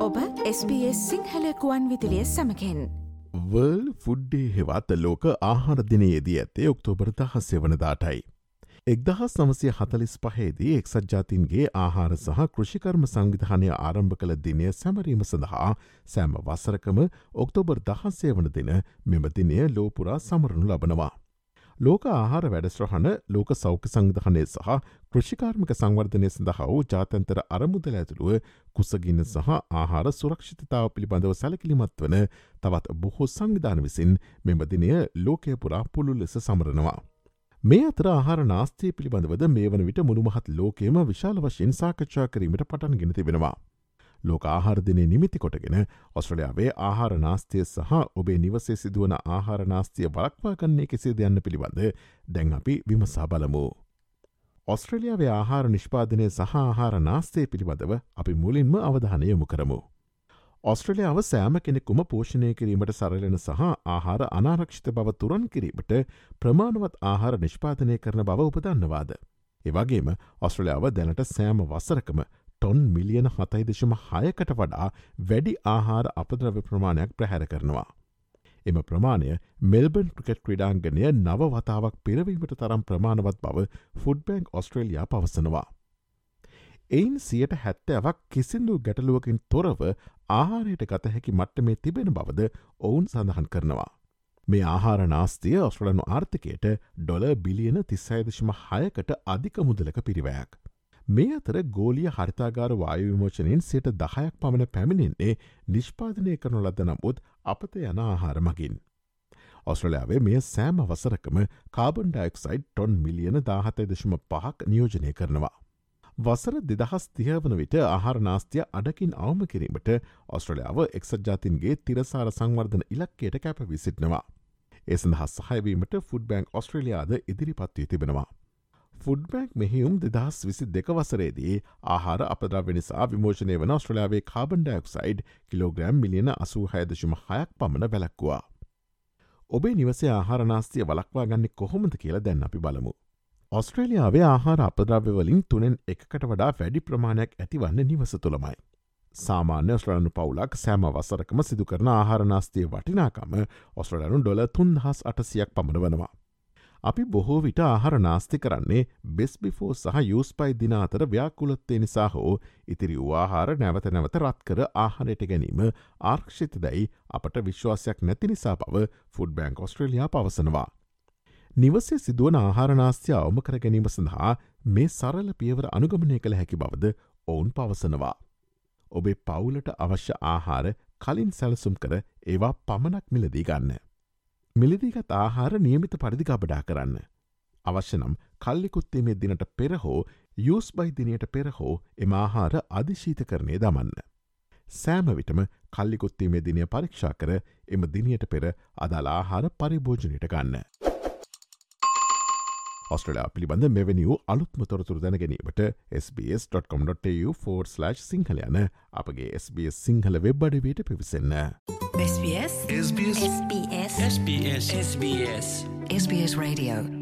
ඔබ SBS සිංහලකුවන් විදිලිය සමකෙන් world ෆුඩ්ඩේ හෙවත් ලෝක ආහාර දිනයේදී ඇත්තේ ඔක්තෝබර දහස්ය වනදාටයි. එක්දහස් නමසය හතලිස් පහේදී එක්සත් ජාතින්ගේ ආහාර සහ කෘෂිකර්ම සංවිධානය ආරම්භ කළ දිනය සැමරීම සඳහා සෑම වසරකම ඔක්තෝබර් දහස්සේ වන දින මෙම දිනය ලෝපුරා සමරනු ලබනවා. ලෝක ආහාර වැඩස්ට්‍රහන ලෝක සෞඛ්‍ය සංවිධානය සහ කෘෂිකාර්මික සංවර්ධනය සඳහා වූ ජාතන්තර අරමුදල ඇතුළුව කුසගින්න සහ ආහාර සුරක්ෂිතතාව පිළිබඳව සැලකිලිමත් වන තවත් බොහෝ සංවිධාන විසින් මෙමදිනය ලෝකය පුරා පුළු ලෙස සමරනවා. මේ අතර ආහාර නාස්තය පිළිබඳවද මේ වන විට මුළුමහත් ලෝකේම විශාල වශයෙන් සාකච්ඡා කිරීමට පටන් ගෙන තිබෙනවා. ලෝක ආහාරදිනය නිමිති කොටගෙන ඔස්ට්‍රලයාාවේ ආහාර නාස්තිය සහ ඔබේ නිවසේ සිදුවන ආහාර නාස්තිය බලක්වා කන්නේ කෙසේ දෙයන්න පිළිබඳ දැන් අපි විමසා බලමු. ඔස්ට්‍රලියාවේ ආහාර නිෂ්පාදනය සහ ආහාර නාස්තය පිළිබඳව අපි මුලින්ම අවධානය යොමු කරමු. ඔස්ට්‍රලියාව සෑම කෙනෙකුම පෝෂණය කිරීමට සරලෙන සහ ආහාර අනාරක්ෂිත බව තුරන් කිරීමට ප්‍රමාණවත් ආහාර නිෂ්පාදනය කරන බව උපදන්නවාද. එවගේම ඔස්ට්‍රලියාව දැනට සෑම වසරකම ටොන් මිලියන හතයි දෙශම හයකට වඩා වැඩි ආහාර අපද්‍රව ප්‍රමාණයක් ප්‍රහැර කරනවා. එම ප්‍රමාණය මෙල්බන් ප්‍රිකට් ක්‍රඩාංගනය නව වතාවක් පිරවීමට තරම් ප්‍රමාණවත් බව ෆුඩ්බැංක් ඔස්ට්‍රේලයා පවසනවා. එයින් සියට හැත්තෑවක් කිසිදු ගැටලුවකින් තොරව ආහාරයට ගත හැකි මට්ට මේ තිබෙන බවද ඔවුන් සඳහන් කරනවා. මේ ආහාර නාස්තිය ඔස්ට්‍රලනු ආර්ථකයට ඩොල බිලියන තිස්සයිදශම හයකට අධික මුදලක පිරිවයක්. මේ අතර ගෝලිය හරිතාගාර වායවිමෝචනයෙන් සයට දහයක් පමණ පැමිණෙන්නේ නිෂ්පාදනය කරනු ලද නමුත් අපත යන ආහාර මගින්. ඔස්ට්‍රලයාාවේ මේ සෑම වසරකම කාබන් ඩයික්සයිඩ් ටොන් මිලියන දාහතයි දශම පහක් නියෝජනය කරනවා. වසර දෙදහස් තියවන විට ආහාරනාස්තිය අඩකින් අවම කිරීමට ඔස්ට්‍රලයාාව එක්සජාතින්ගේ තිරසාර සංවර්ධන ඉලක්කයට කැප විසිටනවා. ඒ සඳහස් සහයවීමට ෆුඩ් බැංක් ඔස්ට්‍රලියයාද ඉදිරිපත්වී තිබෙනවා. ෆුඩ්බැක් මෙහියුම් දෙදස් විසි දෙක වසරේදී ආහාර අපදරාව නිසා විමෝෂණය වන ස්ට්‍රලාවේ කාබන් ඩක්සයිඩ් කිලෝග්‍රම් මිලියන අසූහයදශම හයක් පමණ වැලක්වා. ඔබේ නිවසේ ආහාරනාස්තිය වලක්වා ගන්න කොහොමද කියලා දැන් අපි බලමු. ඔස්ට්‍රේලියාවේ ආහාර අපද්‍රව්‍යවලින් තුනෙන් එකකට වඩා වැඩි ප්‍රමාණයක් ඇතිවන්න නිවස තුළමයි. සාමාන්‍ය ස්ට්‍රලනු පවුලක් සෑම වසරකම සිදු කරන ආහාරනාස්තිය වටිනාකම ඔස්ට්‍රලනු ඩොල තුන්දහස් අටසියක් පමණ වනවා. අපි බොහෝ විට ආහර නාස්ති කරන්නේ බෙස්බිෆෝ සහ යුස්පයි දින අතර ව්‍යාකුලත්තේ නිසා හෝ ඉතිරි වවාහාර නැවත නැවත රත්කර ආහනයට ගැනීම ආර්ක්ෂිත දැයි අපට විශ්වාසයක් නැති නිසා බව ෆුඩ් බෑන්ක් ඔස්ට්‍රලයා පවසනවා. නිවසේ සිදුවන ආහාරනාස්්‍ය අවම කර ගැනීම සඳහා මේ සරල පියවර අනුගමනය කළ හැකි බවද ඔවුන් පවසනවා. ඔබේ පවුලට අවශ්‍ය ආහාර කලින් සැලසුම් කර ඒවා පමණක් මිලදී ගන්න. මිලදිගත් ආහාර නියමිත පරිදිකබඩා කරන්න. අවශ්‍ය නම් කල්ලිකුත්තේමේ දිනට පෙරහෝ යස් බයිදිනයට පෙරහෝ එම ආහාර අධිශීත කරණය දමන්න. සෑම විටම කල්ලිකුත්තීමේ දිනය පරීක්ෂා කර එම දිනයට පෙර අදාලා ආහාර පරිභෝජනයට ගන්න. ඔස්ට්‍රලයා පිළිබඳ මෙවැනි වූ අලුත්ම තොරතුර දැනගැනීමට SBS.com.tu4/ සිංහල යන අපගේ SBS සිංහල වෙබ් අඩවයට පිවිසන්න. SBS SBS SBS SBS SBS Radio